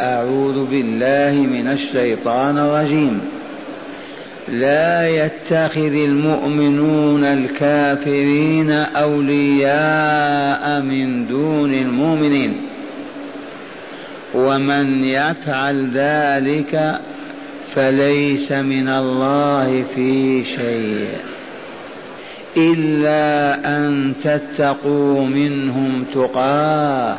أعوذ بالله من الشيطان الرجيم. لا يتخذ المؤمنون الكافرين أولياء من دون المؤمنين. ومن يفعل ذلك فليس من الله في شيء إلا أن تتقوا منهم تقاه.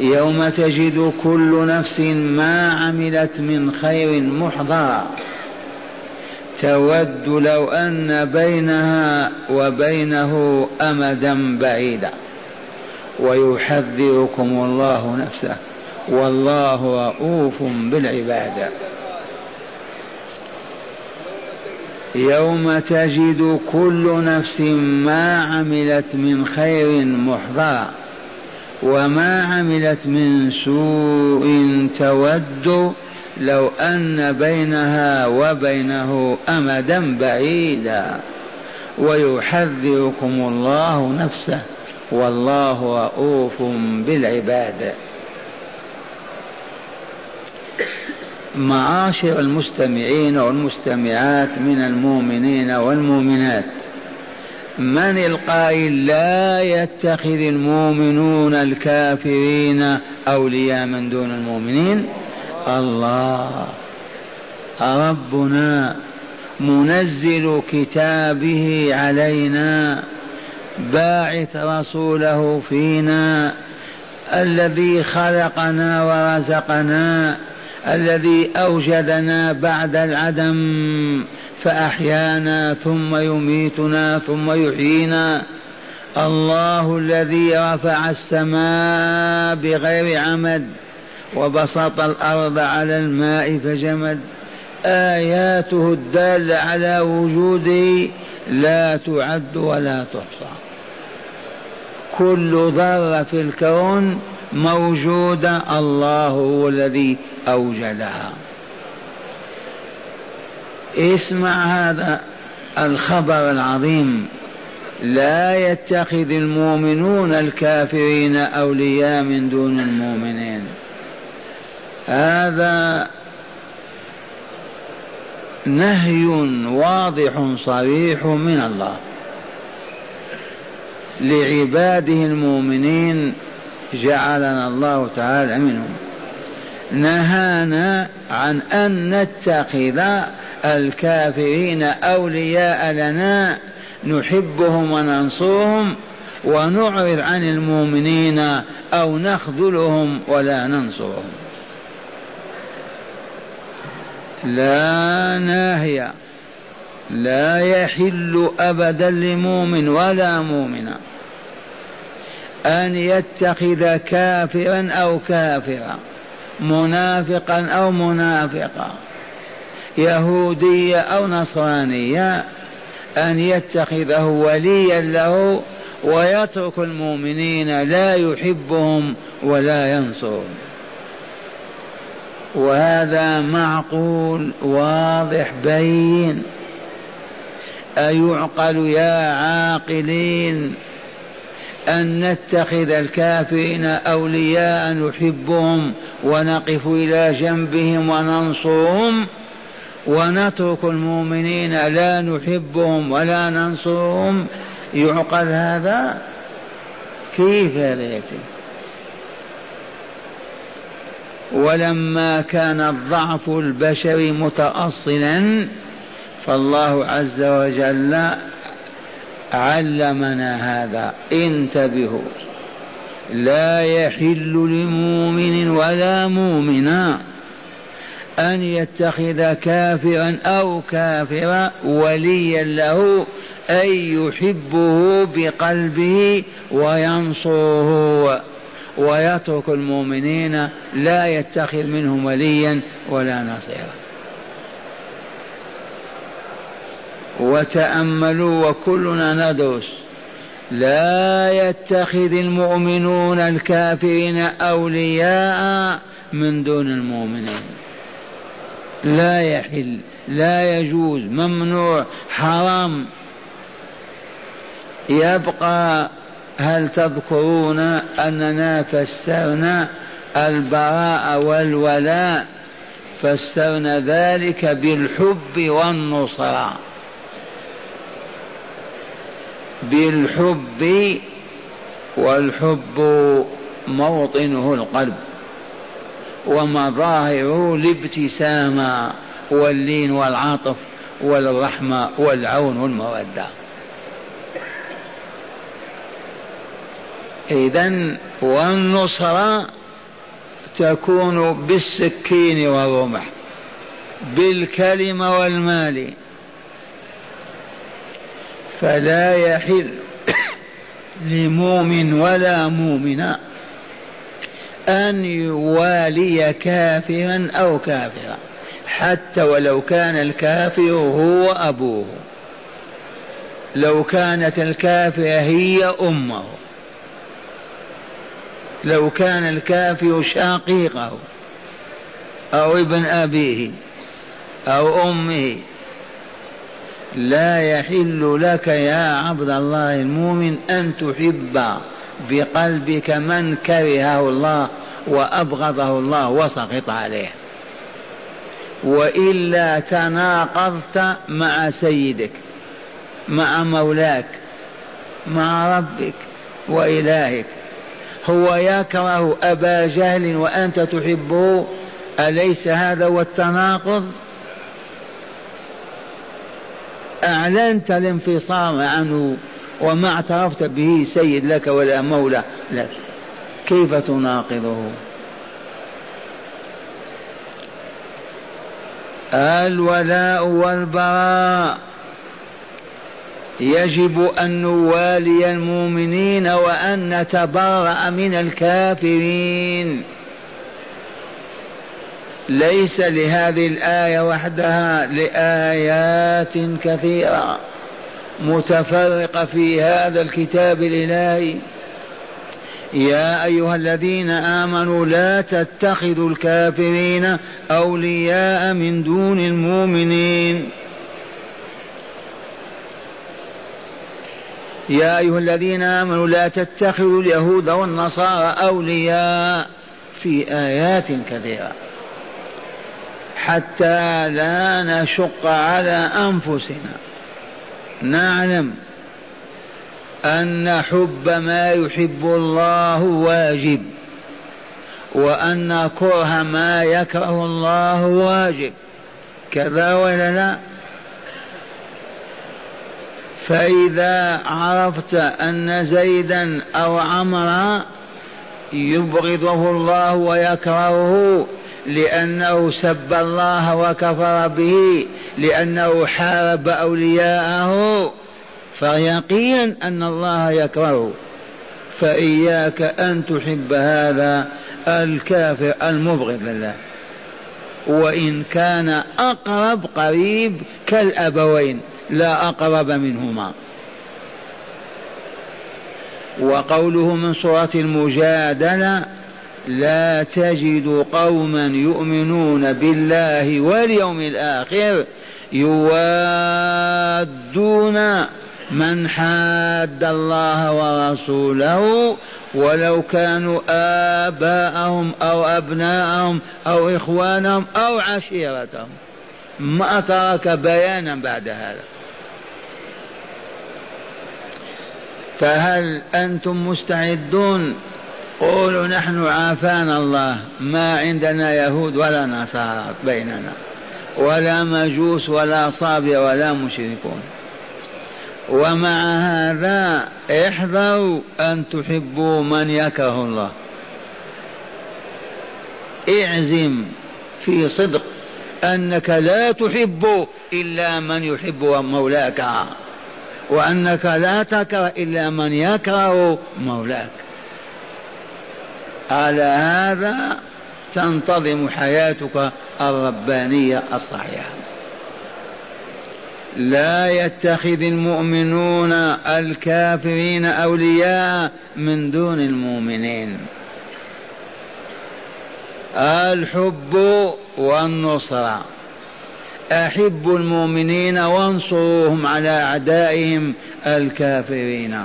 يوم تجد كل نفس ما عملت من خير محضرا تود لو أن بينها وبينه أمدا بعيدا. ويحذركم الله نفسه. والله رؤوف بالعباد. يوم تجد كل نفس ما عملت من خير محضرا وما عملت من سوء تود لو أن بينها وبينه أمدا بعيدا. ويحذركم الله نفسه. والله رؤوف بالعباد. معاشر المستمعين والمستمعات من المؤمنين والمؤمنات. من القائل لا يتخذ المؤمنون الكافرين أولياء من دون المؤمنين؟ الله. ربنا منزل كتابه علينا باعث رسوله فينا الذي خلقنا ورزقنا الذي أوجدنا بعد العدم فأحيانا ثم يميتنا ثم يحيينا. الله الذي رفع السماء بغير عمد وبسط الأرض على الماء فجمد. آياته الدالة على وجوده لا تعد ولا تحصى. كل ذرة في الكون موجودة الله هو الذي أوجدها. اسمع هذا الخبر العظيم. لا يتخذ المؤمنون الكافرين أولياء من دون المؤمنين. هذا نهي واضح صريح من الله. لعباده المؤمنين جعلنا الله تعالى منهم. نهانا عن أن نتخذ الكافرين أولياء لنا نحبهم وننصرهم ونعرض عن المؤمنين أو نخذلهم ولا ننصرهم. لا ناهيه لا يحل أبدا لمؤمن ولا مؤمنة. أن يتخذ كافرا أو كافرا منافقا أو منافقا يهودية أو نصرانية أن يتخذه وليا له ويترك المؤمنين لا يحبهم ولا ينصرهم. وهذا معقول واضح بين. أيعقل يا عاقلين؟ أن نتخذ الكافرين أولياء نحبهم ونقف إلى جنبهم وننصرهم ونترك المؤمنين لا نحبهم ولا ننصرهم. يعقل هذا؟ كيف هذا ولما كان الضعف البشري متأصلا فالله عز وجل علمنا هذا. انتبهوا. لا يحل لمؤمن ولا مؤمنا أن يتخذ كافرا أو كافرا وليا له أن يحبه بقلبه وينصره. ويترك المؤمنين لا يتخذ منهم وليا ولا نصيرا وتأملوا وكلنا ندرس. لا يتخذ المؤمنون الكافرين أولياء من دون المؤمنين. لا يحل لا يجوز ممنوع حرام. يبقى هل تذكرون أننا فسرنا البراء والولاء؟ فسرنا ذلك بالحب والنصرة. بالحب والحب موطنه القلب ومظاهره الابتسامة واللين والعاطف والرحمة والعون والمودة. إذا والنصرة تكون بالسكين والرمح بالكلمة والمال فلا يحل لمؤمن ولا مؤمنة أن يوالي كافرا أو كافرا حتى ولو كان الكافر هو أبوه. لو كانت الكافرة هي أمه. لو كان الكافر شقيقه أو ابن أبيه أو أمه. لا يحل لك يا عبد الله المؤمن أن تحب بقلبك من كرهه الله وأبغضه الله وسقط عليه. وإلا تناقضت مع سيدك مع مولاك مع ربك وإلهك. هو يكره أبا جهل وأنت تحبه. أليس هذا هو التناقض؟ أعلنت الانفصام عنه وما اعترفت به سيد لك ولا مولى لك. كيف تناقضه؟ الولاء والبراء. يجب أن نوالي المؤمنين وأن نتبرأ من الكافرين. ليس لهذه الآية وحدها لآيات كثيرة متفرقة في هذا الكتاب الإلهي. يا أيها الذين آمنوا لا تتخذوا الكافرين أولياء من دون المؤمنين. يا أيها الذين آمنوا لا تتخذوا اليهود والنصارى أولياء في آيات كثيرة. حتى لا نشق على أنفسنا. نعلم أن حب ما يحب الله واجب وأن كره ما يكره الله واجب. كذا ولا لا؟ فإذا عرفت أن زيدا أو عمرا يبغضه الله ويكرهه لأنه سب الله وكفر به لأنه حارب أولياءه. فيقينا أن الله يكرهه فإياك أن تحب هذا الكافر المبغض لله وإن كان أقرب قريب كالأبوين لا أقرب منهما. وقوله من سورة المجادلة لا تجد قوما يؤمنون بالله واليوم الآخر يوادون من حاد الله ورسوله ولو كانوا آباءهم أو أبناءهم أو إخوانهم أو عشيرتهم. ما ترك بيانا بعد هذا. فهل أنتم مستعدون قولوا نحن عافانا الله ما عندنا يهود ولا نصارى بيننا ولا مجوس ولا صابئة ولا مشركون. ومع هذا احذروا أن تحبوا من يكره الله. اعزم في صدق أنك لا تحب إلا من يحب مولاك وأنك لا تكره إلا من يكره مولاك. على هذا تنتظم حياتك الربانية الصحيحة. لا يتخذ المؤمنون الكافرين أولياء من دون المؤمنين. الحب والنصره أحبوا المؤمنين وانصروهم على أعدائهم الكافرين.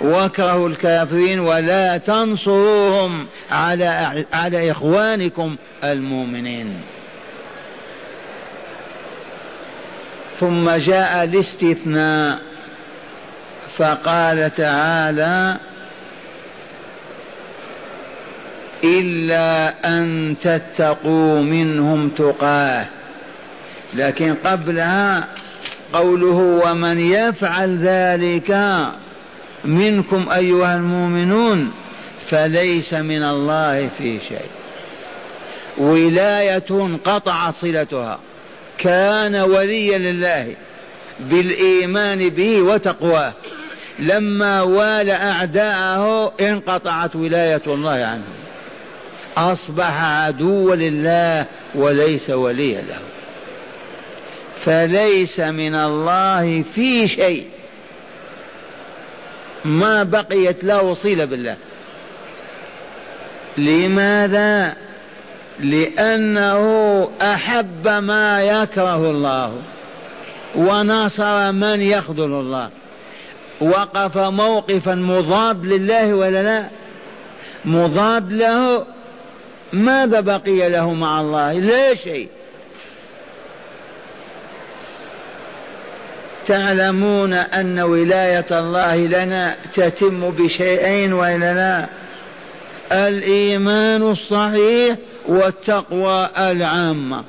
واكرهوا الكافرين ولا تنصروهم على على إخوانكم المؤمنين. ثم جاء الاستثناء فقال تعالى إلا أن تتقوا منهم تقاه. لكن قبلها قوله ومن يفعل ذلك منكم أيها المؤمنون فليس من الله في شيء. ولاية قطع صلتها. كان وليا لله بالإيمان به وتقواه. لما والى أعداءه انقطعت ولاية الله عنه. أصبح عدوا لله وليس وليا له. فليس من الله في شيء. ما بقيت له صلة بالله. لماذا؟ لأنه أحب ما يكره الله ونصر من يخذل الله. وقف موقفا مضاد لله ولا لا؟ مضاد له؟ ماذا بقي له مع الله؟ لا شيء. تعلمون أن ولاية الله لنا تتم بشيئين والا لا الإيمان الصحيح والتقوى العامة.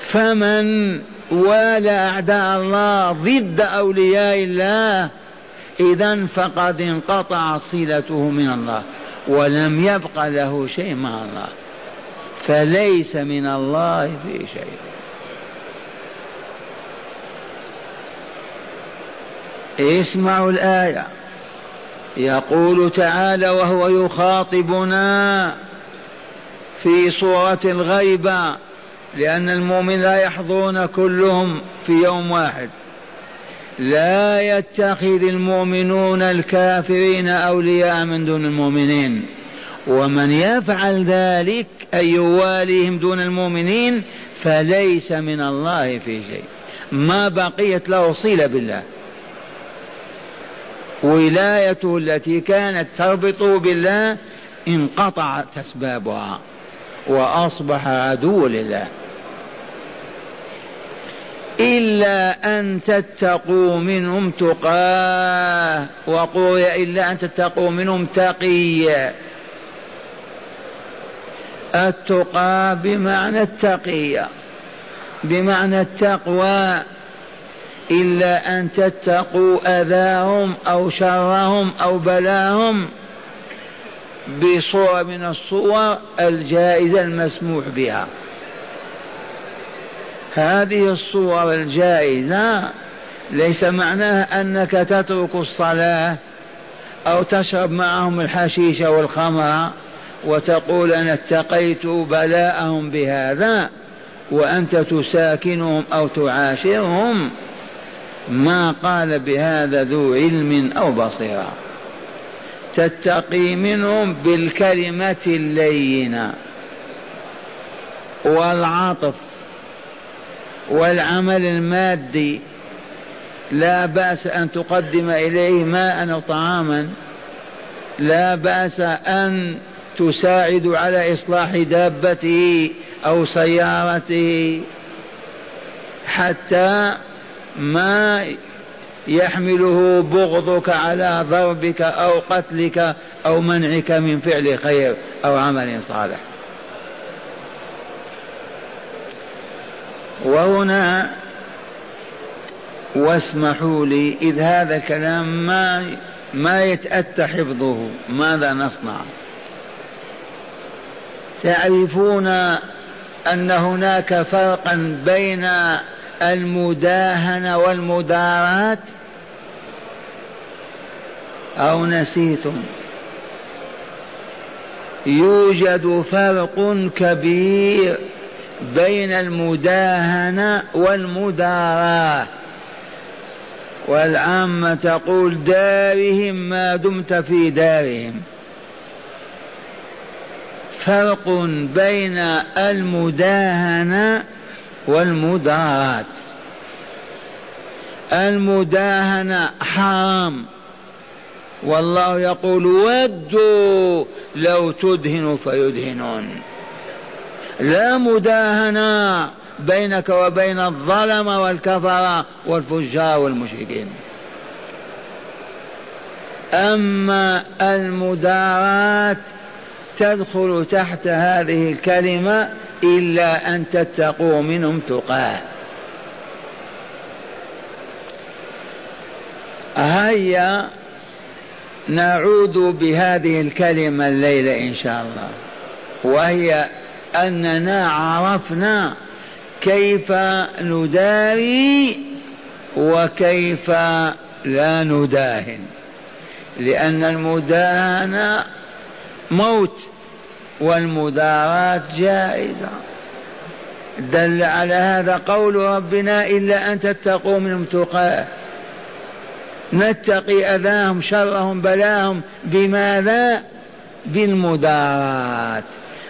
فمن والى أعداء الله ضد أولياء الله إذا فقد انقطع صلته من الله ولم يبق له شيء مع الله فليس من الله في شيء. اسمعوا الآية. يقول تعالى وهو يخاطبنا في صورة الغيبة لأن المؤمن لا يحضرون كلهم في يوم واحد. لا يتخذ المؤمنون الكافرين أولياء من دون المؤمنين. ومن يفعل ذلك أي يواليهم دون المؤمنين فليس من الله في شيء. ما بقيت له صلة بالله. ولايته التي كانت تربط بالله انقطعت أسبابها وأصبح عدو لله. إلا أن تتقوا منهم تقاه. وقوي إلا أن تتقوا منهم تقيا التقى بمعنى التقية بمعنى التقوى. إلا أن تتقوا أذاهم أو شرهم أو بلاهم بصورة من الصور الجائزة المسموح بها. هذه الصور الجائزة ليس معناها أنك تترك الصلاة أو تشرب معهم الحشيش والخمر وتقول أنا اتقيت بلاءهم بهذا وأنت تساكنهم أو تعاشرهم. ما قال بهذا ذو علم أو بصيرة. تتقي منهم بالكلمة اللينة والعطف والعمل المادي. لا بأس أن تقدم إليه ماء أو طعاما. لا بأس أن تساعد على إصلاح دابته أو سيارته حتى ما يحمله بغضك على ضربك أو قتلك أو منعك من فعل خير أو عمل صالح. وهنا واسمحوا لي إذ هذا الكلام ما ما يتأتى حفظه ماذا نصنع؟ تعرفون أن هناك فرقا بين المداهنة والمداراة أو نسيتم. يوجد فرق كبير بين المداهنة والمداراة والعامة تقول دارهم ما دمت في دارهم. فرق بين المداهنة والمداراة المداهنة حرام. والله يقول ودوا لو تدهن فيدهنون. لا مداهنة بينك وبين الظلم والكفرة والفجار والمشركين. أما المدارات تدخل تحت هذه الكلمة إلا أن تتقوا منهم تقاه. هيا نعود بهذه الكلمة الليلة إن شاء الله. وهي أننا عرفنا كيف نداري وكيف لا نداهن. لأن المداهنة موت والمداراة جائزة. دل على هذا قول ربنا إلا أن تتقوا منهم تقاه. نتقي أذاهم شرهم بلاهم بماذا؟ بالمدارات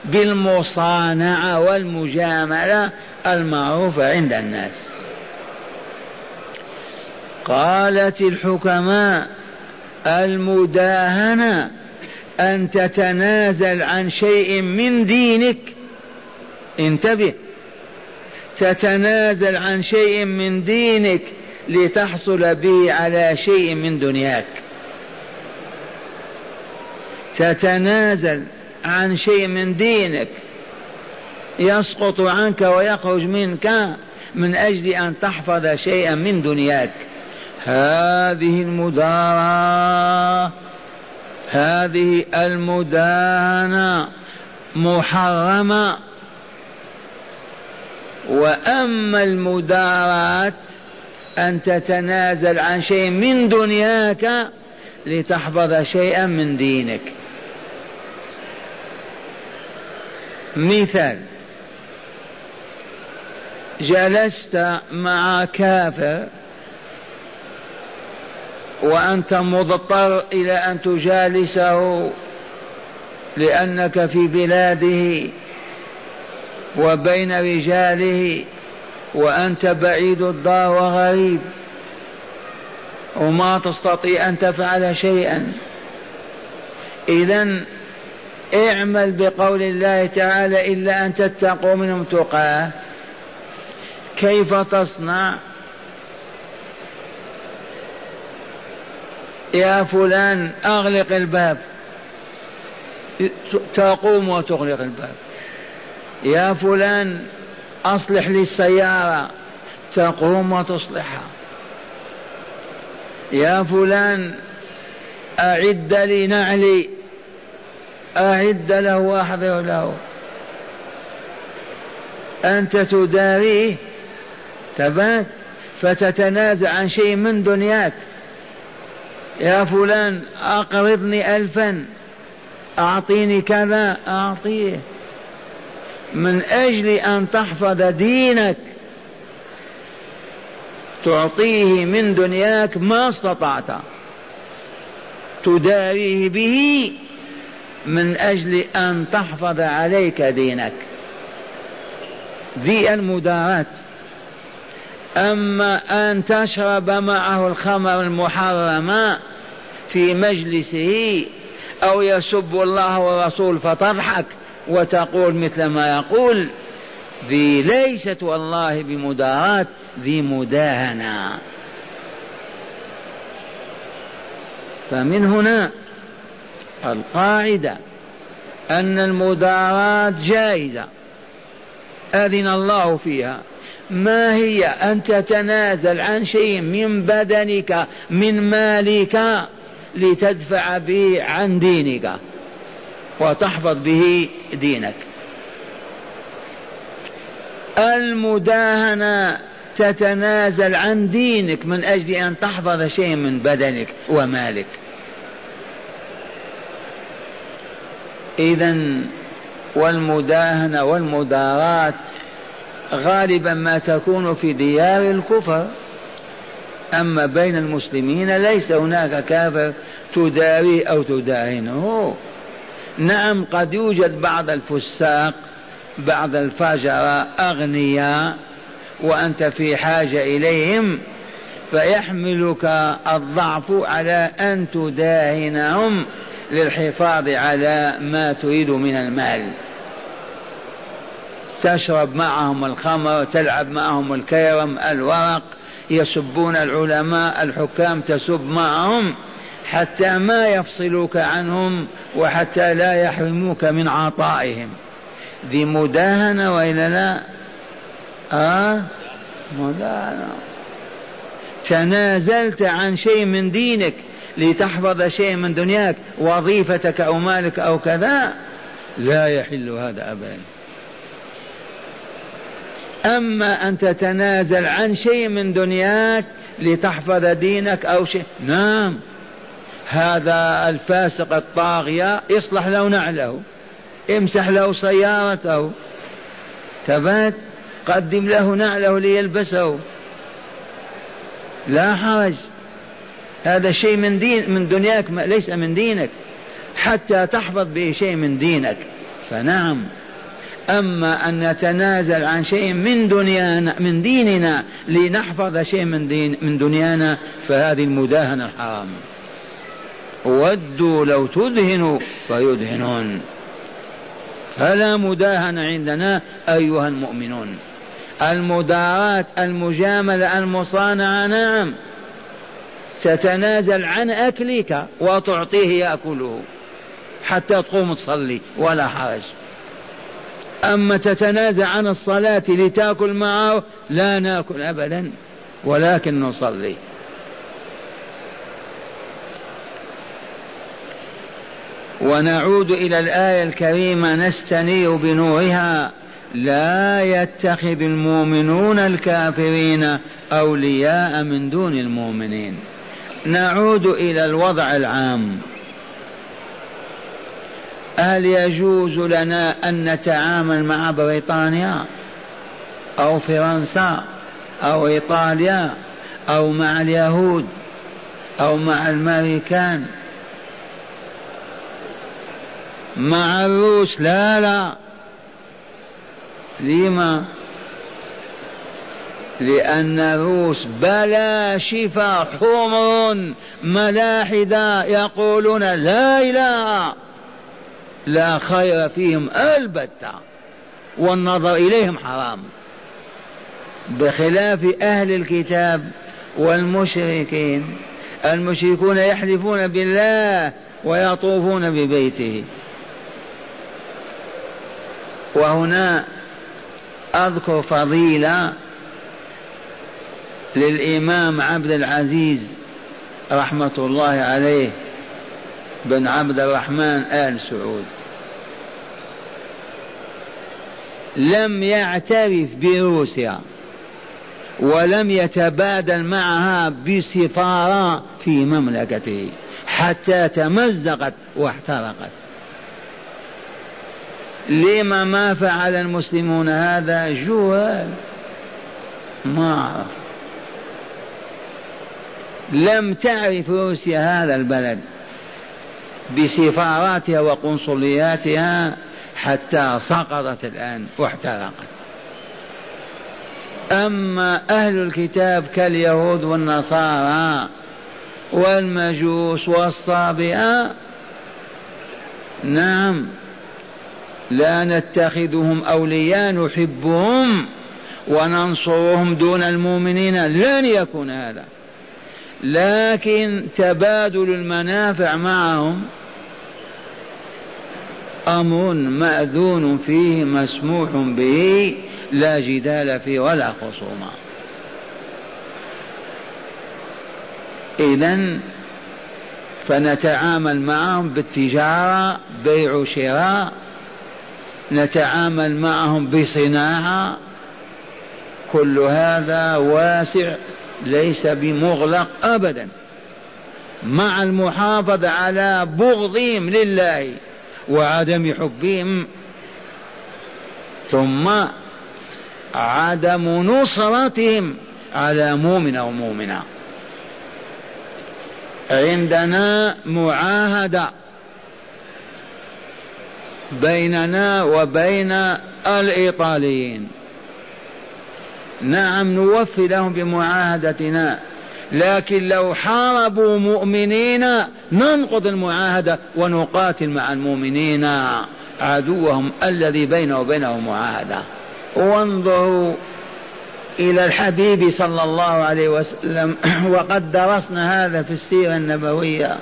بالمصانعة والمجاملة المعروفة عند الناس. قالت الحكماء المداهنة أن تتنازل عن شيء من دينك. انتبه. تتنازل عن شيء من دينك لتحصل به على شيء من دنياك. تتنازل عن شيء من دينك. يسقط عنك ويخرج منك من أجل أن تحفظ شيئا من دنياك. هذه المدارة هذه المدانة محرمة. وأما المدارات أن تتنازل عن شيء من دنياك لتحفظ شيئا من دينك. مثال جلست مع كافر وأنت مضطر إلى أن تجالسه لأنك في بلاده وبين رجاله وأنت بعيد الدار وغريب وما تستطيع أن تفعل شيئا. إذا اعمل بقول الله تعالى إلا أن تتقوا منهم تقاه. كيف تصنع؟ يا فلان أغلق الباب. تقوم وتغلق الباب. يا فلان أصلح لي السيارة. تقوم وتصلحها. يا فلان أعد لي نعلي. أعد له وأحضر له. أنت تداريه. تبات فتتنازع عن شيء من دنياك. يا فلان أقرضني ألفا. أعطيني كذا أعطيه. من أجل أن تحفظ دينك تعطيه من دنياك ما استطعت. تداريه به من أجل أن تحفظ عليك دينك. ذي المدارات أما أن تشرب معه الخمر المحرمة في مجلسه أو يسب الله والرسول فتضحك وتقول مثل ما يقول ذي ليست والله بمداراة ذي مداهنة. فمن هنا القاعدة أن المداراة جائزة أذن الله فيها. ما هي؟ أن تتنازل عن شيء من بدنك من مالك لتدفع به عن دينك وتحفظ به دينك. المداهنة تتنازل عن دينك من أجل أن تحفظ شيء من بدنك ومالك. إذا والمداهنة والمدارات غالبا ما تكون في ديار الكفر. أما بين المسلمين ليس هناك كافر تداريه أو تداهنه نعم قد يوجد بعض الفساق بعض الفجر أغنياء وأنت في حاجة إليهم فيحملك الضعف على أن تداهنهم للحفاظ على ما تريد من المال. تشرب معهم الخمر تلعب معهم الكيرم الورق يسبون العلماء الحكام تسب معهم حتى ما يفصلوك عنهم وحتى لا يحرموك من عطائهم. ذي مداهنة وإلا لا؟ آه؟ مداهنة. تنازلت عن شيء من دينك لتحفظ شيء من دنياك وظيفتك أو مالك أو كذا؟ لا يحل هذا أبدا. أما أن تتنازل عن شيء من دنياك لتحفظ دينك أو شيء. نعم. هذا الفاسق الطاغية اصلح له نعله امسح له سيارته. تبات قدم له نعله ليلبسه. لا حرج. هذا شيء من دين من دنياك ليس من دينك. حتى تحفظ به شيء من دينك. فنعم. أما أن نتنازل عن شيء من دنيانا من ديننا لنحفظ شيء من دين من دنيانا فهذه المداهنة الحرام. ودوا لو تدهنوا فيدهنون. فلا مداهنة عندنا أيها المؤمنون. المداراة المجاملة المصانعة نعم. تتنازل عن أكلك وتعطيه يأكله. حتى تقوم تصلي ولا حرج. أما تتنازع عن الصلاة لتأكل معه لا نأكل أبدا ولكن نصلي. ونعود إلى الآية الكريمة نستنير بنورها. لا يتخذ المؤمنون الكافرين أولياء من دون المؤمنين. نعود إلى الوضع العام. هل يجوز لنا أن نتعامل مع بريطانيا أو فرنسا أو إيطاليا أو مع اليهود أو مع الأمريكان؟ مع الروس؟ لا لا. لما؟ لأن الروس بلا شفا حمر ملاحدة يقولون لا إله. لا خير فيهم البتة والنظر إليهم حرام. بخلاف أهل الكتاب والمشركين المشركون يحلفون بالله ويطوفون ببيته. وهنا أذكر فضيلة للإمام عبد العزيز رحمة الله عليه. بن عبد الرحمن آل سعود. لم يعترف بروسيا ولم يتبادل معها بسفارة في مملكته حتى تمزقت واحترقت. لما ما فعل المسلمون هذا جوال؟ ما عرف لم تعرف روسيا هذا البلد. بسفاراتها وقنصلياتها حتى سقطت الآن واحترقت. أما أهل الكتاب كاليهود والنصارى والمجوس والصابئة نعم لا نتخذهم أولياء نحبهم وننصرهم دون المؤمنين. لن يكون هذا. لكن تبادل المنافع معهم أمر مأذون فيه مسموح به لا جدال فيه ولا خصومه اذا فنتعامل معهم بالتجارة بيع وشراء نتعامل معهم بصناعة كل هذا واسع ليس بمغلق ابدا. مع المحافظة على بغضهم لله وعدم حبهم. ثم عدم نصرتهم على مؤمن أو مؤمنة. عندنا معاهدة بيننا وبين الإيطاليين. نعم نوفي لهم بمعاهدتنا. لكن لو حاربوا مؤمنين ننقض المعاهدة ونقاتل مع المؤمنين. عدوهم الذي بينه وبينهم معاهدة. وانظروا إلى الحبيب صلى الله عليه وسلم. وقد درسنا هذا في السيرة النبوية.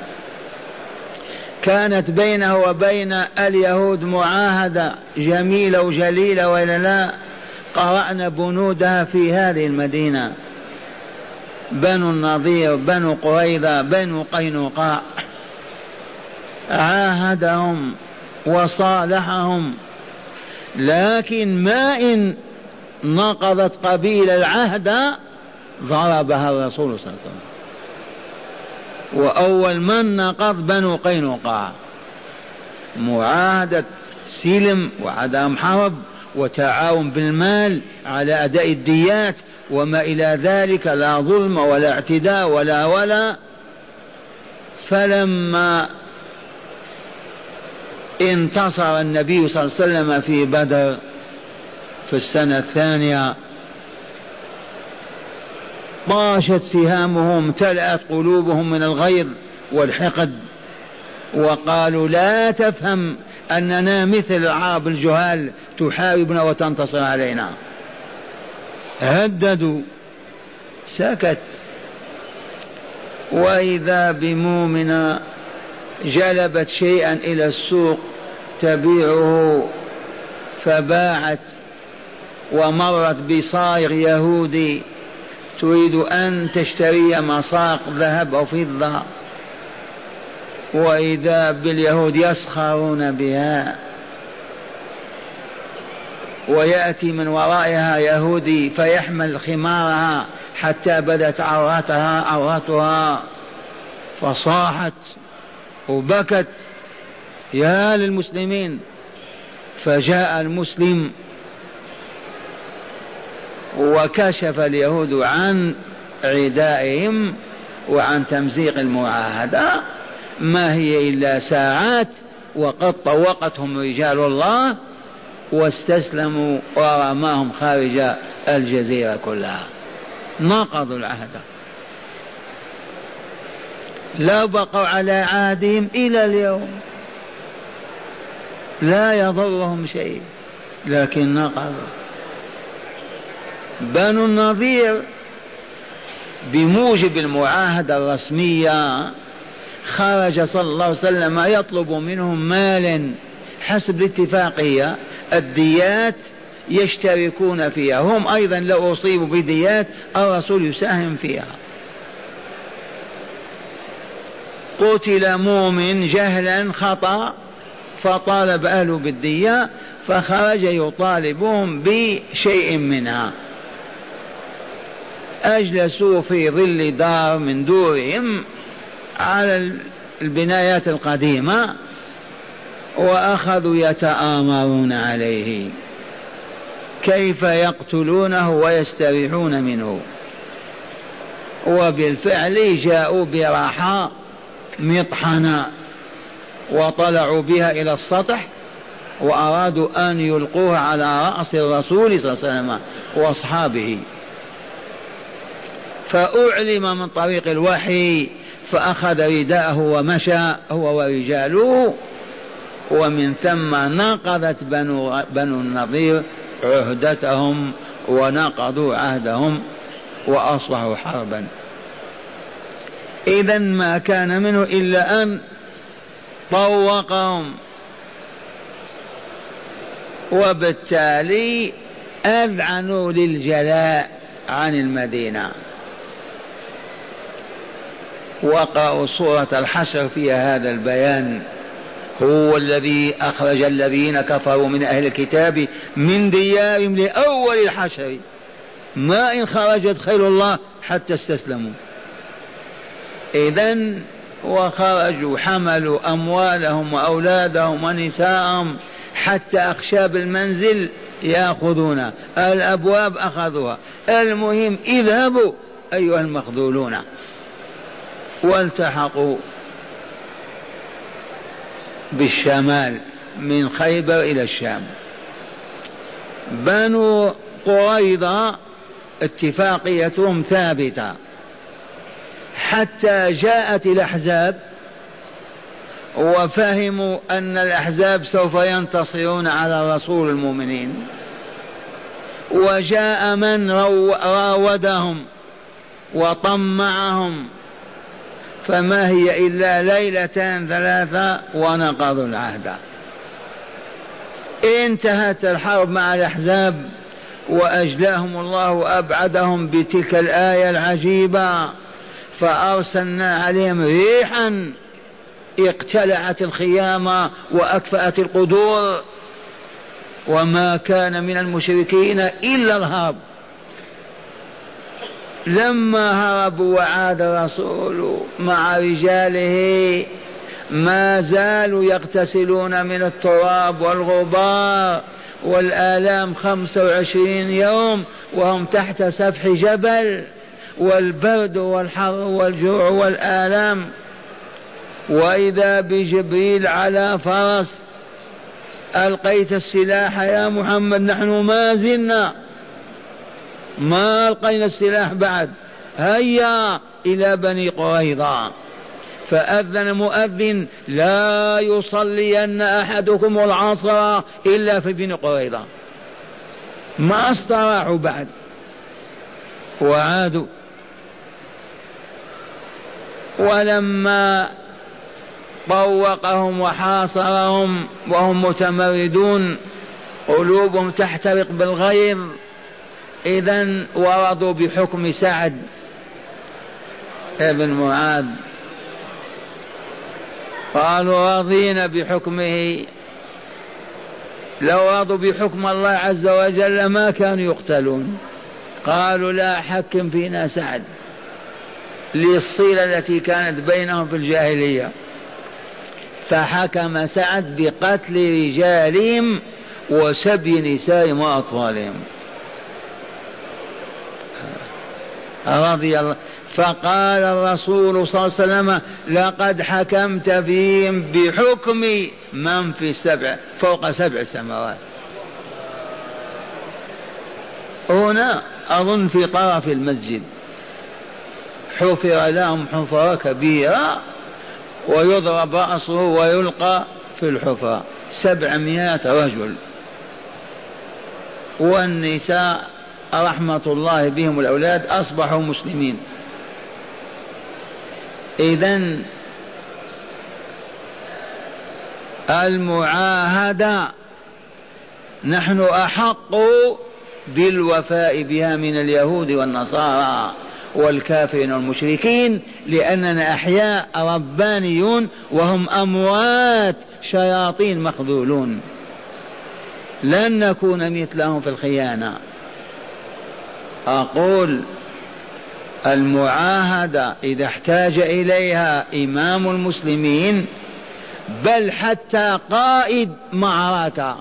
كانت بينه وبين اليهود معاهدة جميلة وجليلة وإلا لا قرأنا بنودها في هذه المدينة. بنو النضير بنو قريظة بنو قينقاع. عاهدهم وصالحهم. لكن ما إن نقضت قبيل العهد ضربها الرسول صلى الله عليه وسلم. وأول من نقض بنو قينقاع. معاهدة سلم وعدم حرب. وتعاون بالمال على أداء الديات وما إلى ذلك لا ظلم ولا اعتداء ولا ولا. فلما انتصر النبي صلى الله عليه وسلم في بدر في السنة الثانية طاشت سهامهم امتلأت قلوبهم من الغيظ والحقد وقالوا لا تفهم أننا مثل العرب الجهال تحاربنا وتنتصر علينا. هددوا. سكت. وإذا بمؤمنة جلبت شيئا إلى السوق تبيعه فباعت ومرت بصائغ يهودي تريد أن تشتري مساق ذهب أو فضة. وإذا باليهود يسخرون بها ويأتي من ورائها يهودي فيحمل خمارها حتى بدت عورتها عورتها فصاحت وبكت. يا للمسلمين. فجاء المسلم وكشف اليهود عن عدائهم وعن تمزيق المعاهدة. ما هي إلا ساعات وقد طوقتهم رجال الله واستسلموا ورماهم خارج الجزيرة كلها. نقضوا العهد. لا بقوا على عهدهم إلى اليوم. لا يضرهم شيء. لكن نقضوا بنو النظير بموجب المعاهدة الرسمية خرج صلى الله عليه وسلم يطلب منهم مالا حسب الاتفاقية الديات يشتركون فيها. هم أيضا لو أصيبوا بديات الرسول يساهم فيها. قتل مؤمن جهلا خطأ فطالب أهله بالدية فخرج يطالبهم بشيء منها. أجلسوا في ظل دار من دورهم على البنايات القديمة وأخذوا يتآمرون عليه. كيف يقتلونه ويستريحون منه. وبالفعل جاءوا براحة مطحنة وطلعوا بها إلى السطح وأرادوا أن يلقوها على رأس الرسول صلى الله عليه وسلم وأصحابه. فأعلم من طريق الوحي فأخذ رداءه ومشى هو ورجاله ومن ثم نقضت بنو, بنو النضير عهدتهم ونقضوا عهدهم وأصبحوا حربا. إذا ما كان منه إلا أن طوقهم. وبالتالي أذعنوا للجلاء عن المدينة. وقرأوا سورة الحشر فيها هذا البيان. هو الذي أخرج الذين كفروا من أهل الكتاب من ديارهم لأول الحشر. ما إن خرجت خير الله حتى استسلموا. إذا وخرجوا حملوا أموالهم وأولادهم ونساءهم حتى أخشاب المنزل يأخذون. الأبواب أخذوها. المهم اذهبوا أيها المخذولون. والتحقوا بالشمال من خيبر إلى الشام. بنو قريظة اتفاقيتهم ثابتة. حتى جاءت الأحزاب وفهموا أن الأحزاب سوف ينتصرون على رسول المؤمنين. وجاء من راودهم وطمعهم فما هي إلا ليلتان ثلاثة ونقضوا العهد. انتهت الحرب مع الأحزاب وأجلاهم الله وأبعدهم بتلك الآية العجيبة فأرسلنا عليهم ريحا اقتلعت الخيام وأكفأت القدور. وما كان من المشركين إلا الهرب لما هربوا وعاد الرسول مع رجاله ما زالوا يغتسلون من التراب والغبار والآلام خمسة وعشرين يوم وهم تحت سفح جبل والبرد والحر والجوع والآلام. وإذا بجبريل على فرس ألقيت السلاح يا محمد نحن ما زلنا ما ألقينا السلاح بعد. هيا إلى بني قريظة. فأذن مؤذن لا يصلين أحدكم العصر إلا في بني قريظة. ما استراحوا بعد. وعادوا. ولما طوقهم وحاصرهم وهم متمردون قلوبهم تحترق بالغيظ إذا ورضوا بحكم سعد ابن معاذ. قالوا رضينا بحكمه. لو رضوا بحكم الله عز وجل ما كانوا يقتلون. قالوا لا حكم فينا سعد. للصلة التي كانت بينهم في الجاهلية. فحكم سعد بقتل رجالهم وسبي نسائهم وأطفالهم. رضي الله. فقال الرسول صلى الله عليه وسلم لقد حكمت فيهم بحكم من في السبع فوق سبع سماوات. هنا أظن في طرف المسجد. حفر لهم حفرة كبيرة ويضرب رأسه ويلقى في الحفرة. سبعمائة رجل. والنساء رحمة الله بهم الأولاد أصبحوا مسلمين. إذا المعاهدة نحن أحق بالوفاء بها من اليهود والنصارى والكافرين والمشركين لأننا أحياء ربانيون وهم أموات شياطين مخذولون. لن نكون مثلهم في الخيانة. أقول المعاهدة إذا احتاج إليها إمام المسلمين بل حتى قائد معركة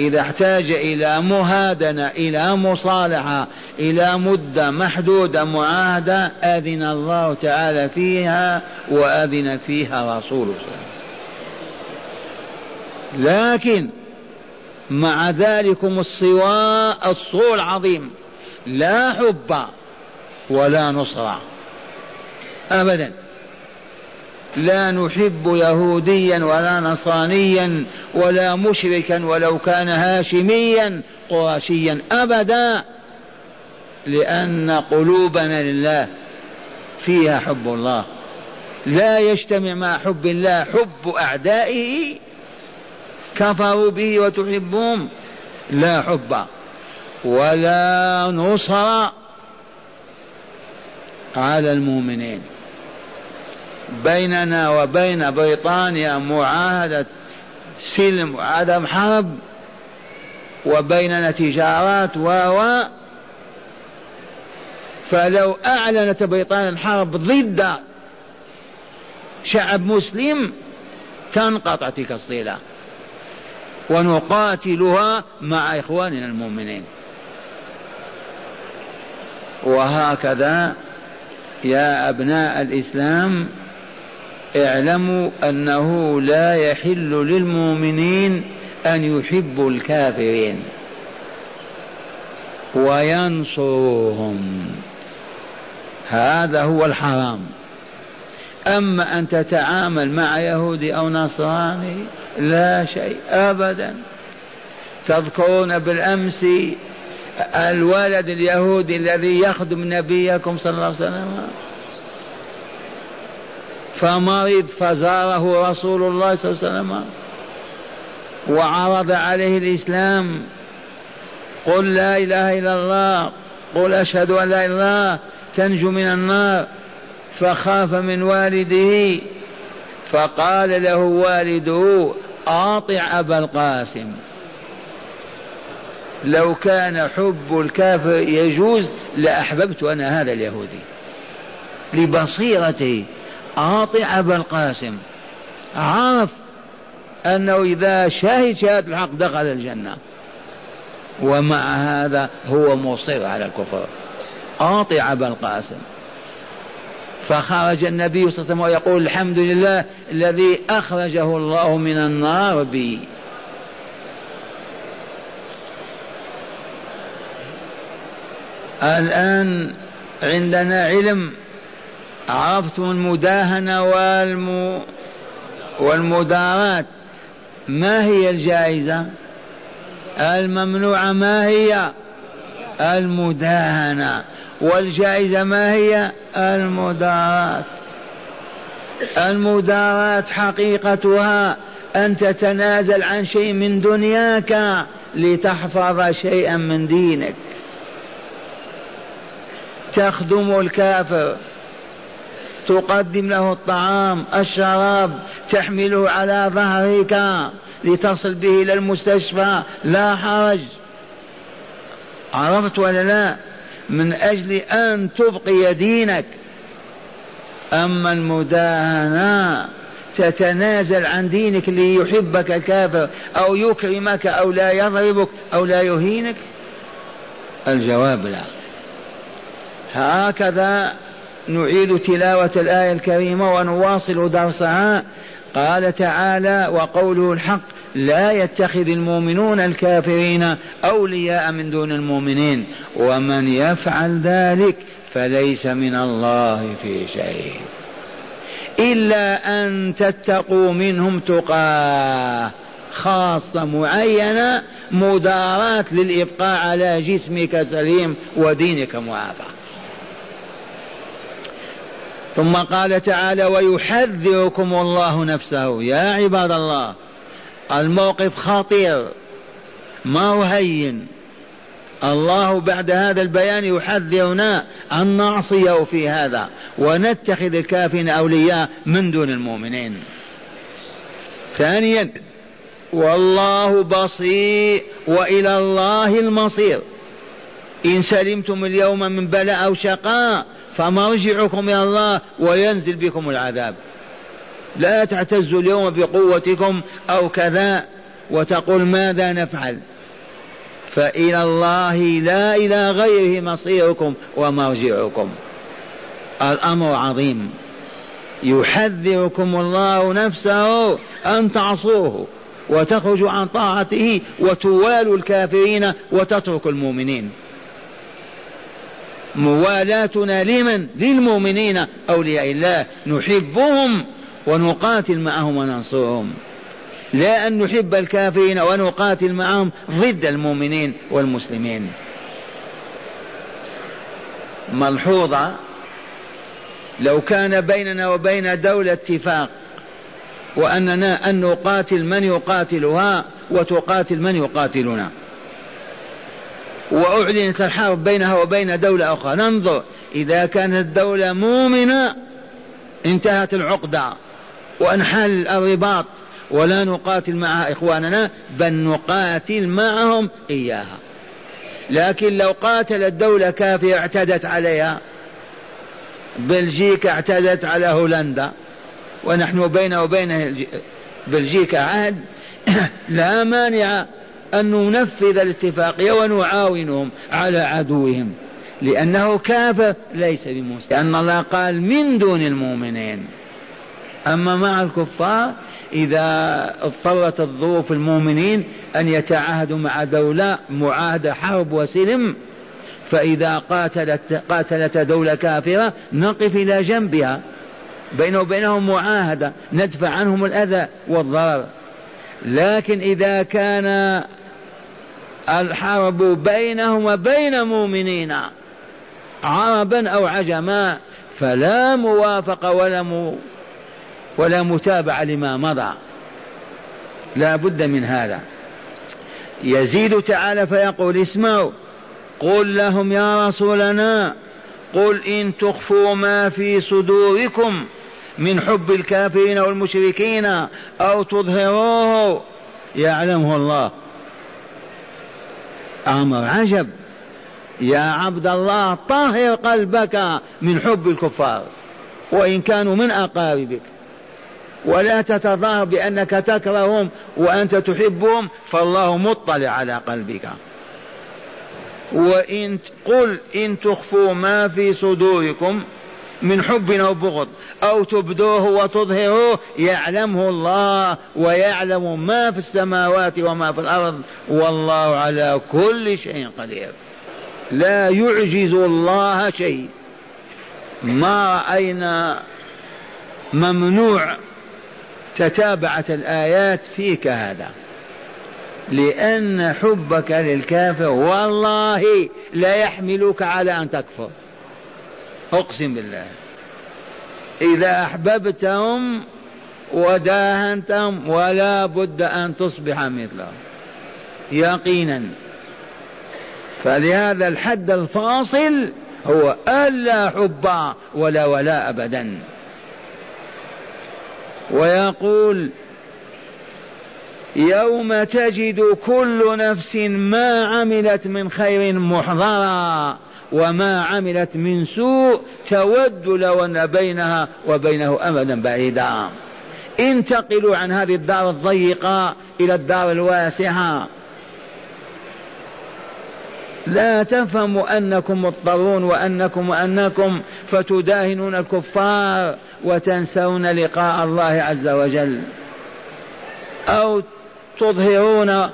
إذا احتاج إلى مهادنة إلى مصالحة إلى مدة محدودة معاهدة أذن الله تعالى فيها وأذن فيها رسوله. لكن مع ذلكم الصواء الصول العظيم. لا حب ولا نصرة أبدا. لا نحب يهوديا ولا نصرانيا ولا مشركا ولو كان هاشميا قرشيا أبدا لأن قلوبنا لله فيها حب الله. لا يجتمع مع حب الله حب أعدائه كفروا به وتحبهم لا حب. ولا نصر على المؤمنين. بيننا وبين بريطانيا معاهدة سلم وعدم حرب وبيننا تجارات و فلو أعلنت بريطانيا الحرب ضد شعب مسلم تنقطع تلك الصلة ونقاتلها مع إخواننا المؤمنين. وهكذا يا أبناء الإسلام اعلموا أنه لا يحل للمؤمنين أن يحبوا الكافرين وينصرهم هذا هو الحرام. أما أن تتعامل مع يهودي أو نصراني لا شيء أبدا. تذكرون بالأمس الولد اليهودي الذي يخدم نبيكم صلى الله عليه وسلم. فمرض فزاره رسول الله صلى الله عليه وسلم وعرض عليه الإسلام. قل لا إله إلا الله. قل أشهد أن لا إله إلا الله. تنجو من النار. فخاف من والده. فقال له والده أطع أبا القاسم. لو كان حب الكافر يجوز لأحببت أنا هذا اليهودي. لبصيرته أطع أبا القاسم. عرف أنه إذا شهد شهادة الحق دخل الجنة. ومع هذا هو مصر على الكفر. أطع أبا القاسم. فخرج النبي صلى الله عليه وسلم ويقول الحمد لله الذي أخرجه الله من النار بي. الآن عندنا علم عرفتم المداهنة والم... والمدارات ما هي الجائزة؟ الممنوعة ما هي؟ المداهنة. والجائزة ما هي؟ المدارات المدارات حقيقتها أن تتنازل عن شيء من دنياك لتحفظ شيئا من دينك. تخدم الكافر. تقدم له الطعام الشراب تحمله على ظهرك لتصل به إلى المستشفى. لا حرج. عرفت ولا لا؟ من أجل أن تبقي دينك. أما المداهنة تتنازل عن دينك ليحبك الكافر أو يكرمك أو لا يضربك أو لا يهينك؟ الجواب لا. هكذا نعيد تلاوة الآية الكريمة ونواصل درسها. قال تعالى وقوله الحق لا يتخذ المؤمنون الكافرين أولياء من دون المؤمنين ومن يفعل ذلك فليس من الله في شيء. إلا أن تتقوا منهم تقاه خاصة معينة مداراة للإبقاء على جسمك سليم ودينك معافى. ثم قال تعالى ويحذركم الله نفسه. يا عباد الله الموقف خطير ما هو هين. الله بعد هذا البيان يحذرنا أن نعصيه في هذا ونتخذ الكافرين أولياء من دون المؤمنين. ثانيا والله بصير وإلى الله المصير. إن سلمتم اليوم من بلاء أو شقاء فمرجعكم إلى الله وينزل بكم العذاب. لا تعتزوا اليوم بقوتكم أو كذا وتقول ماذا نفعل؟ فإلى الله لا إلى غيره مصيركم ومرجعكم. الأمر عظيم. يحذركم الله نفسه أن تعصوه وتخرجوا عن طاعته وتوالوا الكافرين وتتركوا المؤمنين. موالاتنا لمن؟ للمؤمنين. أولياء الله. نحبهم ونقاتل معهم وننصرهم. لا أن نحب الكافرين ونقاتل معهم ضد المؤمنين والمسلمين. ملحوظة. لو كان بيننا وبين دولة اتفاق وأننا أن نقاتل من يقاتلها وتقاتل من يقاتلنا. وأعلنت الحرب بينها وبين دولة أخرى. ننظر إذا كانت الدولة مؤمنة انتهت العقدة. وانحل الرباط. ولا نقاتل معها إخواننا بل نقاتل معهم إياها. لكن لو قاتلت دولة كافية اعتدت عليها. بلجيكا اعتدت على هولندا. ونحن بين وبين بلجيكا عهد. لا مانع أن ننفذ الاتفاقية ونعاونهم على عدوهم. لأنه كافر ليس بمسلم. لأن الله قال من دون المؤمنين. أما مع الكفار إذا اضطرت الظروف المؤمنين أن يتعاهدوا مع دولة معاهدة حرب وسلم فإذا قاتلت قاتلت دولة كافرة نقف إلى جنبها. بينه وبينهم معاهدة ندفع عنهم الأذى والضرر. لكن إذا كان الحرب بينهم وبين مؤمنين عربا أو عجما فلا موافقة ولا م... ولا متابعة لما مضى. لا بد من هذا. يزيد تعالى فيقول اسمعوا قل لهم يا رسولنا قل إن تخفوا ما في صدوركم من حب الكافرين والمشركين أو تظهروه. يعلمه الله. أمر عجب. يا عبد الله طهر قلبك من حب الكفار. وإن كانوا من أقاربك. ولا تتظاهر بأنك تكرههم وأنت تحبهم فالله مطلع على قلبك. وإن قل إن تخفوا ما في صدوركم من حب أو بغض أو تبدوه وتظهروه يعلمه الله ويعلم ما في السماوات وما في الأرض. والله على كل شيء قدير. لا يعجز الله شيء. ما رأينا ممنوع تتابعت الآيات فيك هذا. لأن حبك للكافر والله لا يحملك على أن تكفر. أقسم بالله. إذا أحببتهم وداهنتهم ولا بد أن تصبح مثلهم يقينا. فلهذا الحد الفاصل هو ألا حب ولا ولا أبدا. ويقول يوم تجد كل نفس ما عملت من خير محضرا. وما عملت من سوء تود لو أن بينها وبينه امدا بعيدا. انتقلوا عن هذه الدار الضيقة إلى الدار الواسعة. لا تفهموا أنكم مضطرون وأنكم وأنكم فتداهنون الكفار وتنسون لقاء الله عز وجل. أو تظهرون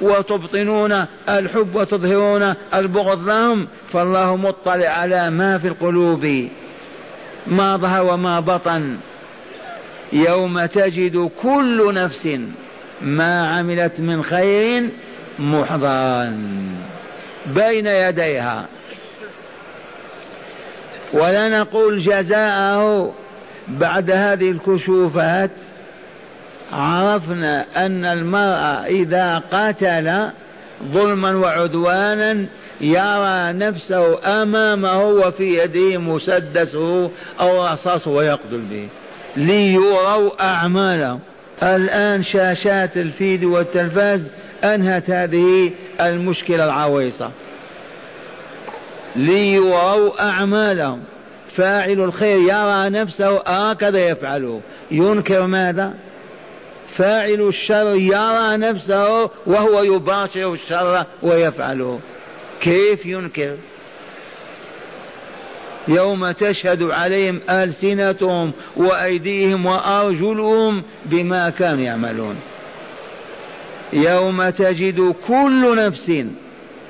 وتبطنون الحب وتظهرون البغض لهم فالله مطلع على ما في القلوب ما ظهر وما بطن. يوم تجد كل نفس ما عملت من خير محضرا. بين يديها. ولا نقول جزاءه بعد هذه الكشوفات عرفنا أن المرأة إذا قتل ظلما وعدوانا يرى نفسه أمامه وفي يده مسدسه أو رصاصه ويقتل به ليروا أعمالهم الآن شاشات الفيديو والتلفاز أنهت هذه المشكلة العويصة. ليروا أعمالهم فاعل الخير يرى نفسه هكذا يفعله. ينكر ماذا؟ فاعل الشر يرى نفسه وهو يباشر الشر ويفعله. كيف ينكر؟ يوم تشهد عليهم ألسنتهم وأيديهم وأرجلهم بما كانوا يعملون. يوم تجد كل نفس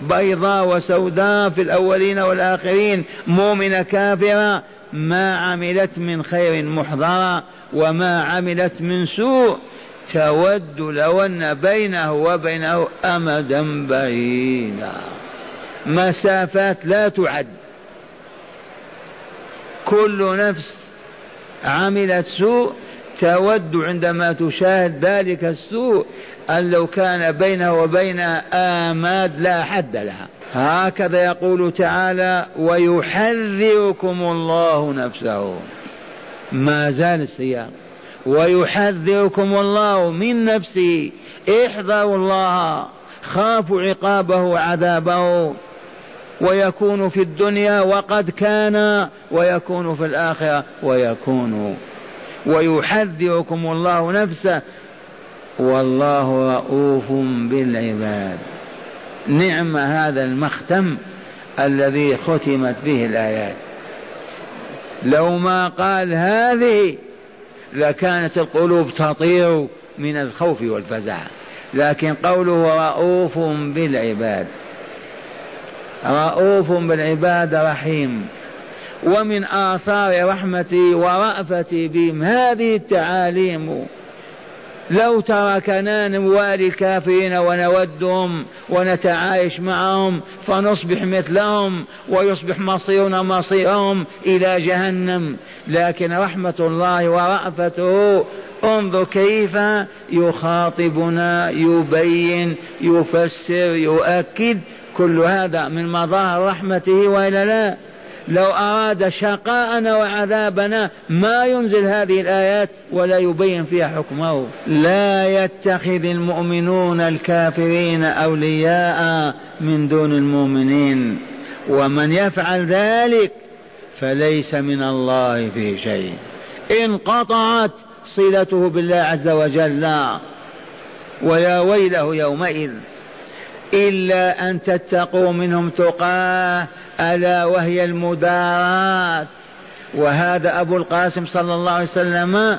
بيضاء وسوداء في الأولين والآخرين مؤمنة كافرة ما عملت من خير محضرة وما عملت من سوء. تود لو أن بينه وبينه أمدا بعيدا. مسافات لا تعد. كل نفس عملت سوء تود عندما تشاهد ذلك السوء أن لو كان بينه وبينها آماد لا حد لها. هكذا يقول تعالى ويحذركم الله نفسه. ما زال السياق ويحذركم الله من نفسه احذروا الله. خافوا عقابه وعذابه. ويكون في الدنيا وقد كان ويكون في الآخرة ويكون. ويحذركم الله نفسه. والله رؤوف بالعباد. نعم هذا المختم الذي ختمت به الآيات. لو ما قال هذه لكانت القلوب تطير من الخوف والفزع. لكن قوله رؤوف بالعباد. رؤوف بالعباد رحيم. ومن آثار رحمتي ورأفتي بهم. هذه التعاليم لو تركنا نوالي الكافرين ونودهم ونتعايش معهم فنصبح مثلهم ويصبح مصيرنا مصيرهم إلى جهنم. لكن رحمة الله ورأفته انظر كيف يخاطبنا يبين يفسر يؤكد كل هذا من مظاهر رحمته وإلا لا. لو أراد شقاءنا وعذابنا ما ينزل هذه الآيات ولا يبين فيها حكمه. لا يتخذ المؤمنون الكافرين أولياء من دون المؤمنين. ومن يفعل ذلك فليس من الله في شيء. انقطعت صلته بالله عز وجل ويا ويله يومئذ إلا أن تتقوا منهم تقاه ألا وهي المدارات وهذا أبو القاسم صلى الله عليه وسلم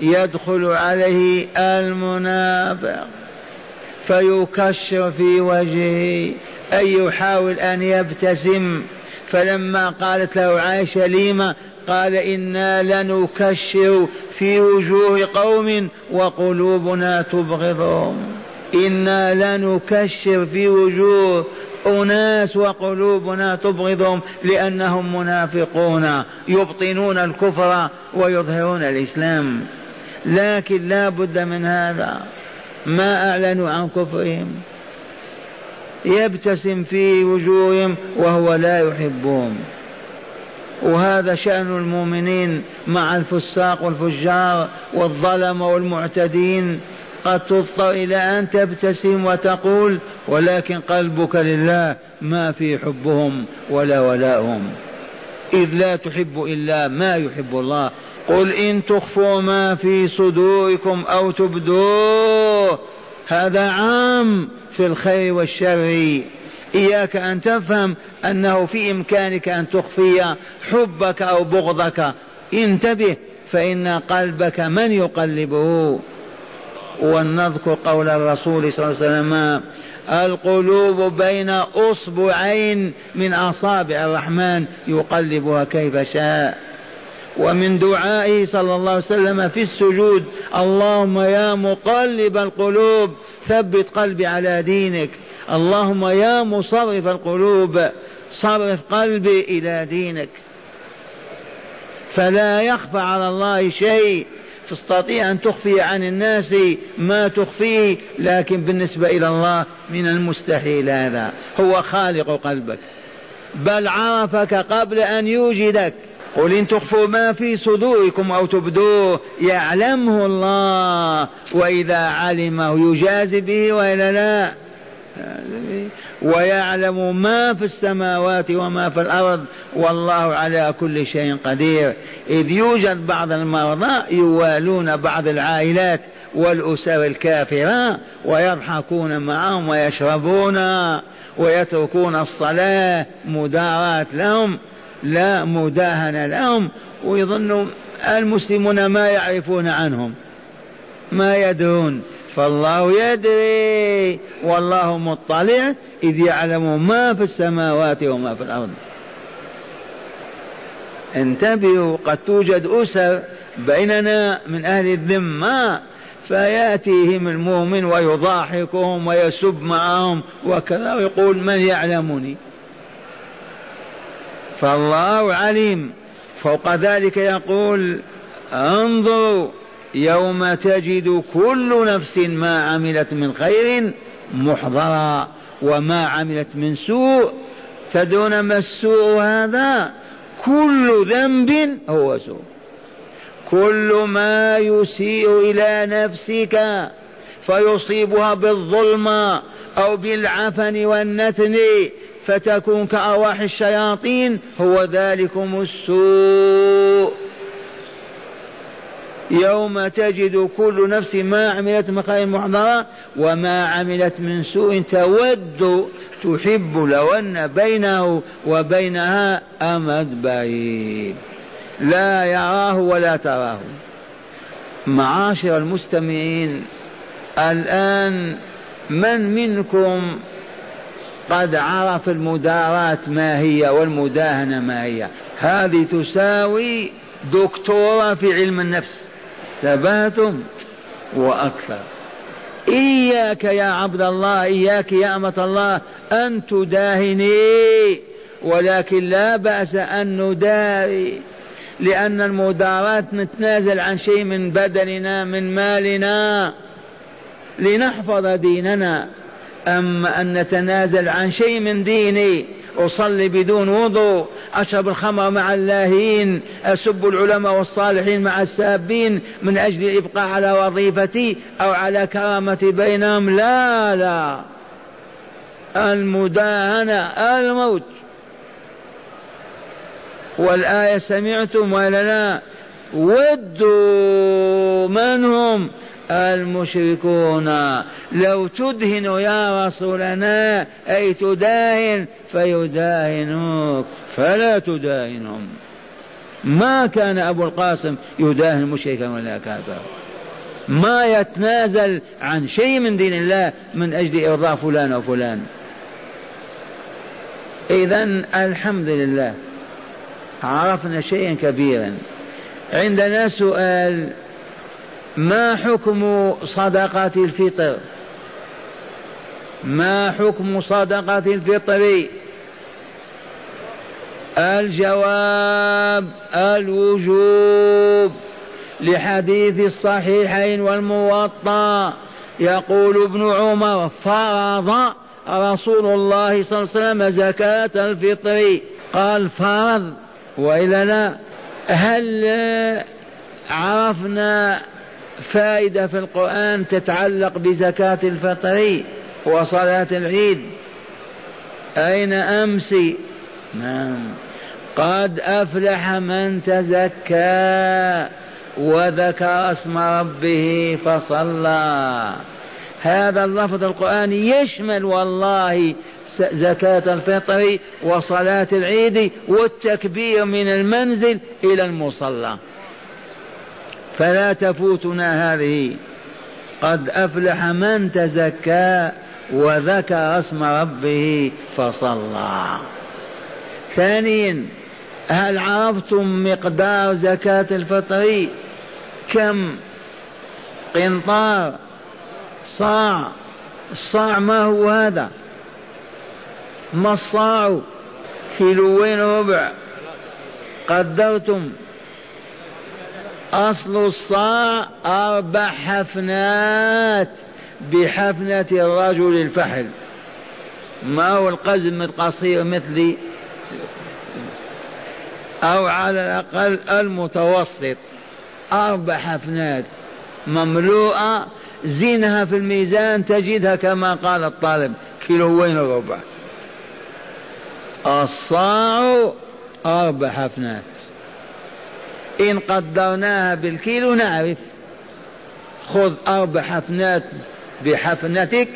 يدخل عليه المنافق فيكشر في وجهه أي يحاول أن يبتسم. فلما قالت له عائشة ليما قال إنا لنكشر في وجوه قوم وقلوبنا تبغضهم. إنا لنكشر في وجوه أناس وقلوبنا تبغضهم لأنهم منافقون يبطنون الكفر ويظهرون الإسلام. لكن لا بد من هذا. ما أعلنوا عن كفرهم. يبتسم في وجوههم وهو لا يحبهم وهذا شأن المؤمنين مع الفساق والفجار والظلم والمعتدين. قد تضطر إلى أن تبتسم وتقول ولكن قلبك لله ما في حبهم ولا ولاهم. إذ لا تحب إلا ما يحب الله. قل إن تخفوا ما في صدوركم أو تبدوه. هذا عام في الخير والشر. إياك أن تفهم أنه في إمكانك أن تخفي حبك أو بغضك. انتبه فإن قلبك من يقلبه. ونذكر قول الرسول صلى الله عليه وسلم القلوب بين أصبعين من اصابع الرحمن يقلبها كيف شاء. ومن دعائه صلى الله عليه وسلم في السجود اللهم يا مقلب القلوب ثبت قلبي على دينك. اللهم يا مصرف القلوب صرف قلبي إلى دينك. فلا يخفى على الله شيء. تستطيع أن تخفي عن الناس ما تخفيه لكن بالنسبة إلى الله من المستحيل هذا. هو خالق قلبك. بل عرفك قبل أن يوجدك. قل إن تخفوا ما في صدوركم أو تبدوه يعلمه الله. وإذا علمه يجازي به وإلا لا. ويعلم ما في السماوات وما في الأرض والله على كل شيء قدير. إذ يوجد بعض المرضى يوالون بعض العائلات والأسر الكافرة ويضحكون معهم ويشربون ويتركون الصلاة مداراة لهم لا مداهنة لهم ويظن المسلمون ما يعرفون عنهم ما يدرون. فالله يدري. والله مطلع إذ يعلم ما في السماوات وما في الأرض. انتبهوا قد توجد أسر بيننا من أهل الذمة فيأتيهم المؤمن ويضاحكهم ويسب معهم وكذا ويقول من يعلمني؟ فالله عليم. فوق ذلك يقول انظروا يوم تجد كل نفس ما عملت من خير محضرا وما عملت من سوء. تدرون ما السوء هذا؟ كل ذنب هو سوء. كل ما يسيء إلى نفسك فيصيبها بالظلم أو بالعفن والنتن فتكون كأرواح الشياطين. هو ذلكم السوء. يوم تجد كل نفس ما عملت من خير محضرة وما عملت من سوء تود تحب لو أن بينه وبينها أمد بعيد. لا يراه ولا تراه. معاشر المستمعين الآن من منكم قد عرف المداراة ما هي والمداهنة ما هي؟ هذه تساوي دكتورة في علم النفس. ثباتم وأكثر. إياك يا عبد الله إياك يا أمة الله أن تداهني ولكن لا بأس أن نداري لأن المداراة نتنازل عن شيء من بدننا من مالنا. لنحفظ ديننا. أما أن نتنازل عن شيء من ديني أصلي بدون وضوء أشرب الخمر مع اللاهين أسب العلماء والصالحين مع السابين من أجل الإبقاء على وظيفتي أو على كرامتي بينهم. لا لا. المداهنة الموت. والآية سمعتم ولا لا ودوا من هم؟ المشركون. لو تدهن يا رسولنا أي تداهن فيداهنوك. فلا تداهنهم. ما كان أبو القاسم يداهن مشركا ولا كافرا. ما يتنازل عن شيء من دين الله من أجل إرضاء فلان وفلان إذا الحمد لله عرفنا شيئا كبيرا. عندنا سؤال ما حكم صدقة الفطر؟ ما حكم صدقة الفطر؟ الجواب الوجوب لحديث الصحيحين والموطأ. يقول ابن عمر فرض رسول الله صلى الله عليه وسلم زكاة الفطر. قال فرض. وإلا لا. هل عرفنا فائدة في القرآن تتعلق بزكاة الفطر وصلاة العيد. أين أمس؟ نعم. قد أفلح من تزكى وذكر اسم ربه فصلى. هذا اللفظ القرآني يشمل والله زكاة الفطر وصلاة العيد والتكبير من المنزل إلى المصلى. فلا تفوتنا هذه. قد أفلح من تزكى وذكر اسم ربه فصلى. ثانيا هل عرفتم مقدار زكاة الفطر؟ كم؟ قنطار صاع الصاع ما هو هذا؟ ما الصاع؟ كيلوين ربع. قدرتم؟ أصل الصاع أربع حفنات بحفنة الرجل الفحل. ما هو القزم القصير مثلي أو على الأقل المتوسط. أربع حفنات. مملوءة. زينها في الميزان تجدها كما قال الطالب. كيلوين وربع الصاع أربع حفنات. إن قدرناها بالكيلو نعرف. خذ أربع حفنات بحفنتك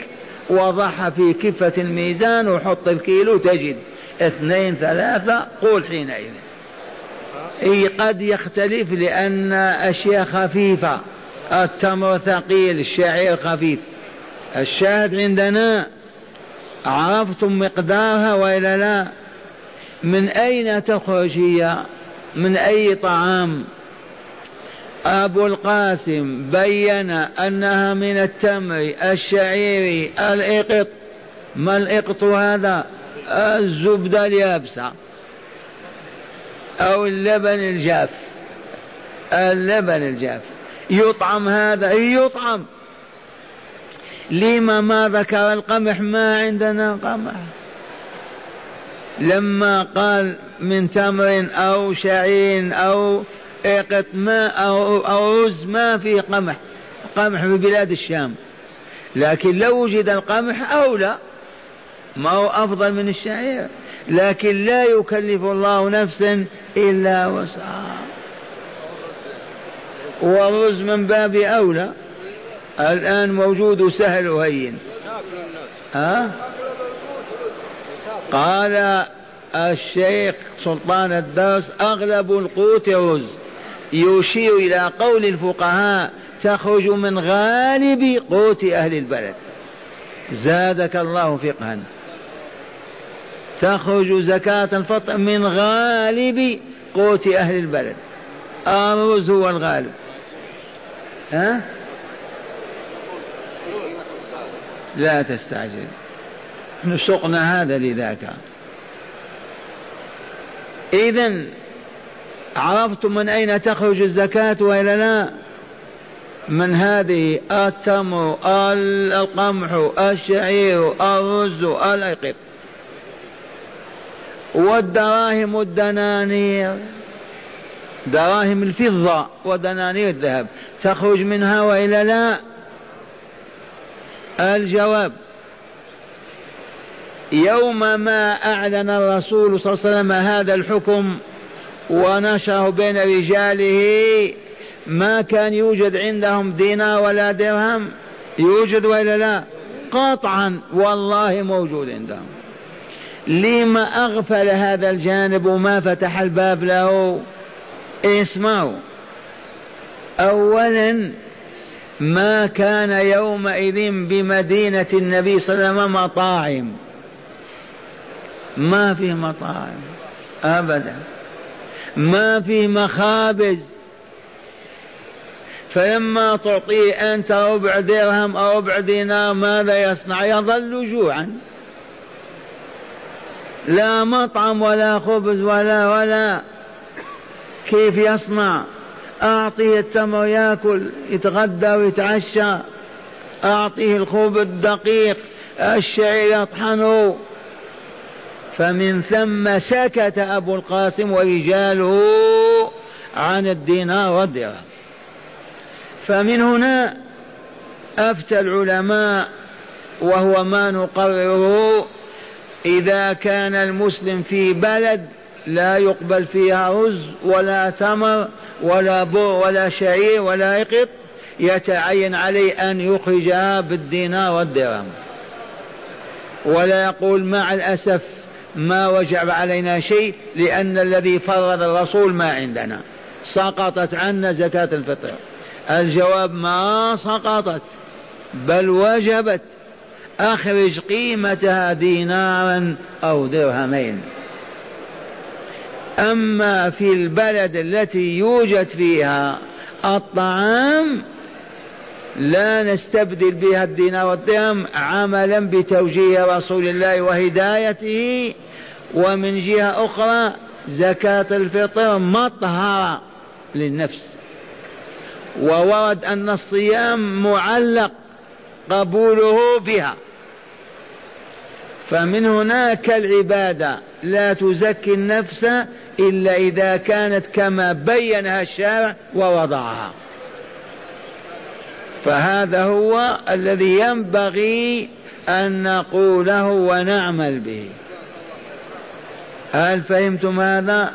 وضعها في كفة الميزان وحط الكيلو تجد. اثنين ثلاثة قول حينئذ. إي قد يختلف لأن أشياء خفيفة. التمر ثقيل الشعير خفيف. الشاهد عندنا عرفتم مقدارها وإلا لا؟ من أين تخرج هي؟ من أي طعام. أبو القاسم بين أنها من التمر الشعير الإقط. ما الإقط هذا؟ الزبدة اليابسة. أو اللبن الجاف. اللبن الجاف. يطعم هذا؟ يطعم. لما ما ذكر القمح ما عندنا قمح. لما قال من تمر أو شعين أو إقط ماء أو, أو رز ما في قمح قمح في بلاد الشام. لكن لو وجد القمح أولى ما هو أفضل من الشعير. لكن لا يكلف الله نفسا إلا وسعها. والرز من باب أولى الآن موجود سهل وهين. ها؟ قال الشيخ سلطان الدرس أغلب القوت رز يشير إلى قول الفقهاء تخرج من غالب قوت أهل البلد. زادك الله فقها. تخرج زكاة الفطر من غالب قوت أهل البلد. الرز هو الغالب. ها؟ لا تستعجل. نسقنا هذا لذاك. إذا عرفتم من أين تخرج الزكاة وإلا لا؟ من هذه التمر القمح الشعير الرز الأيقظ والدراهم الدنانير. دراهم الفضة ودنانير الذهب. تخرج منها وإلا لا؟ الجواب. يوم ما أعلن الرسول صلى الله عليه وسلم هذا الحكم ونشره بين رجاله ما كان يوجد عندهم دينار ولا درهم؟ يوجد ولا لا؟ قطعا والله موجود عندهم. لما أغفل هذا الجانب وما فتح الباب له؟ اسمعوا. أولا ما كان يومئذ بمدينة النبي صلى الله عليه وسلم مطاعم. ما في مطاعم أبدا. ما في مخابز. فلما تعطيه أنت ربع درهم أو ربع دينار ماذا يصنع؟ يظل جوعا. لا مطعم ولا خبز ولا ولا. كيف يصنع؟ أعطيه التمر يأكل يتغدى ويتعشى. أعطيه الخبز الدقيق الشعير يطحنه. فمن ثم سكت أبو القاسم ورجاله عن الدينار والدرهم فمن هنا أفتى العلماء وهو ما نقرره إذا كان المسلم في بلد لا يقبل فيها رز ولا تمر ولا بر ولا شعير ولا يقط يتعين عليه أن يخرجها بالدينار والدرهم ولا يقول مع الأسف ما وجب علينا شيء لأن الذي فرض الرسول ما عندنا. سقطت عنا زكاة الفطر. الجواب ما سقطت بل وجبت. أخرج قيمتها دينارا أو درهمين. أما في البلد التي يوجد فيها الطعام لا نستبدل بها الدينار والدرهم عملا بتوجيه رسول الله وهدايته ومن جهة أخرى زكاة الفطر مطهرة للنفس. وورد أن الصيام معلق قبوله بها. فمن هناك العبادة لا تزكي النفس إلا إذا كانت كما بينها الشارع ووضعها. فهذا هو الذي ينبغي أن نقوله ونعمل به. هل فهمتم هذا؟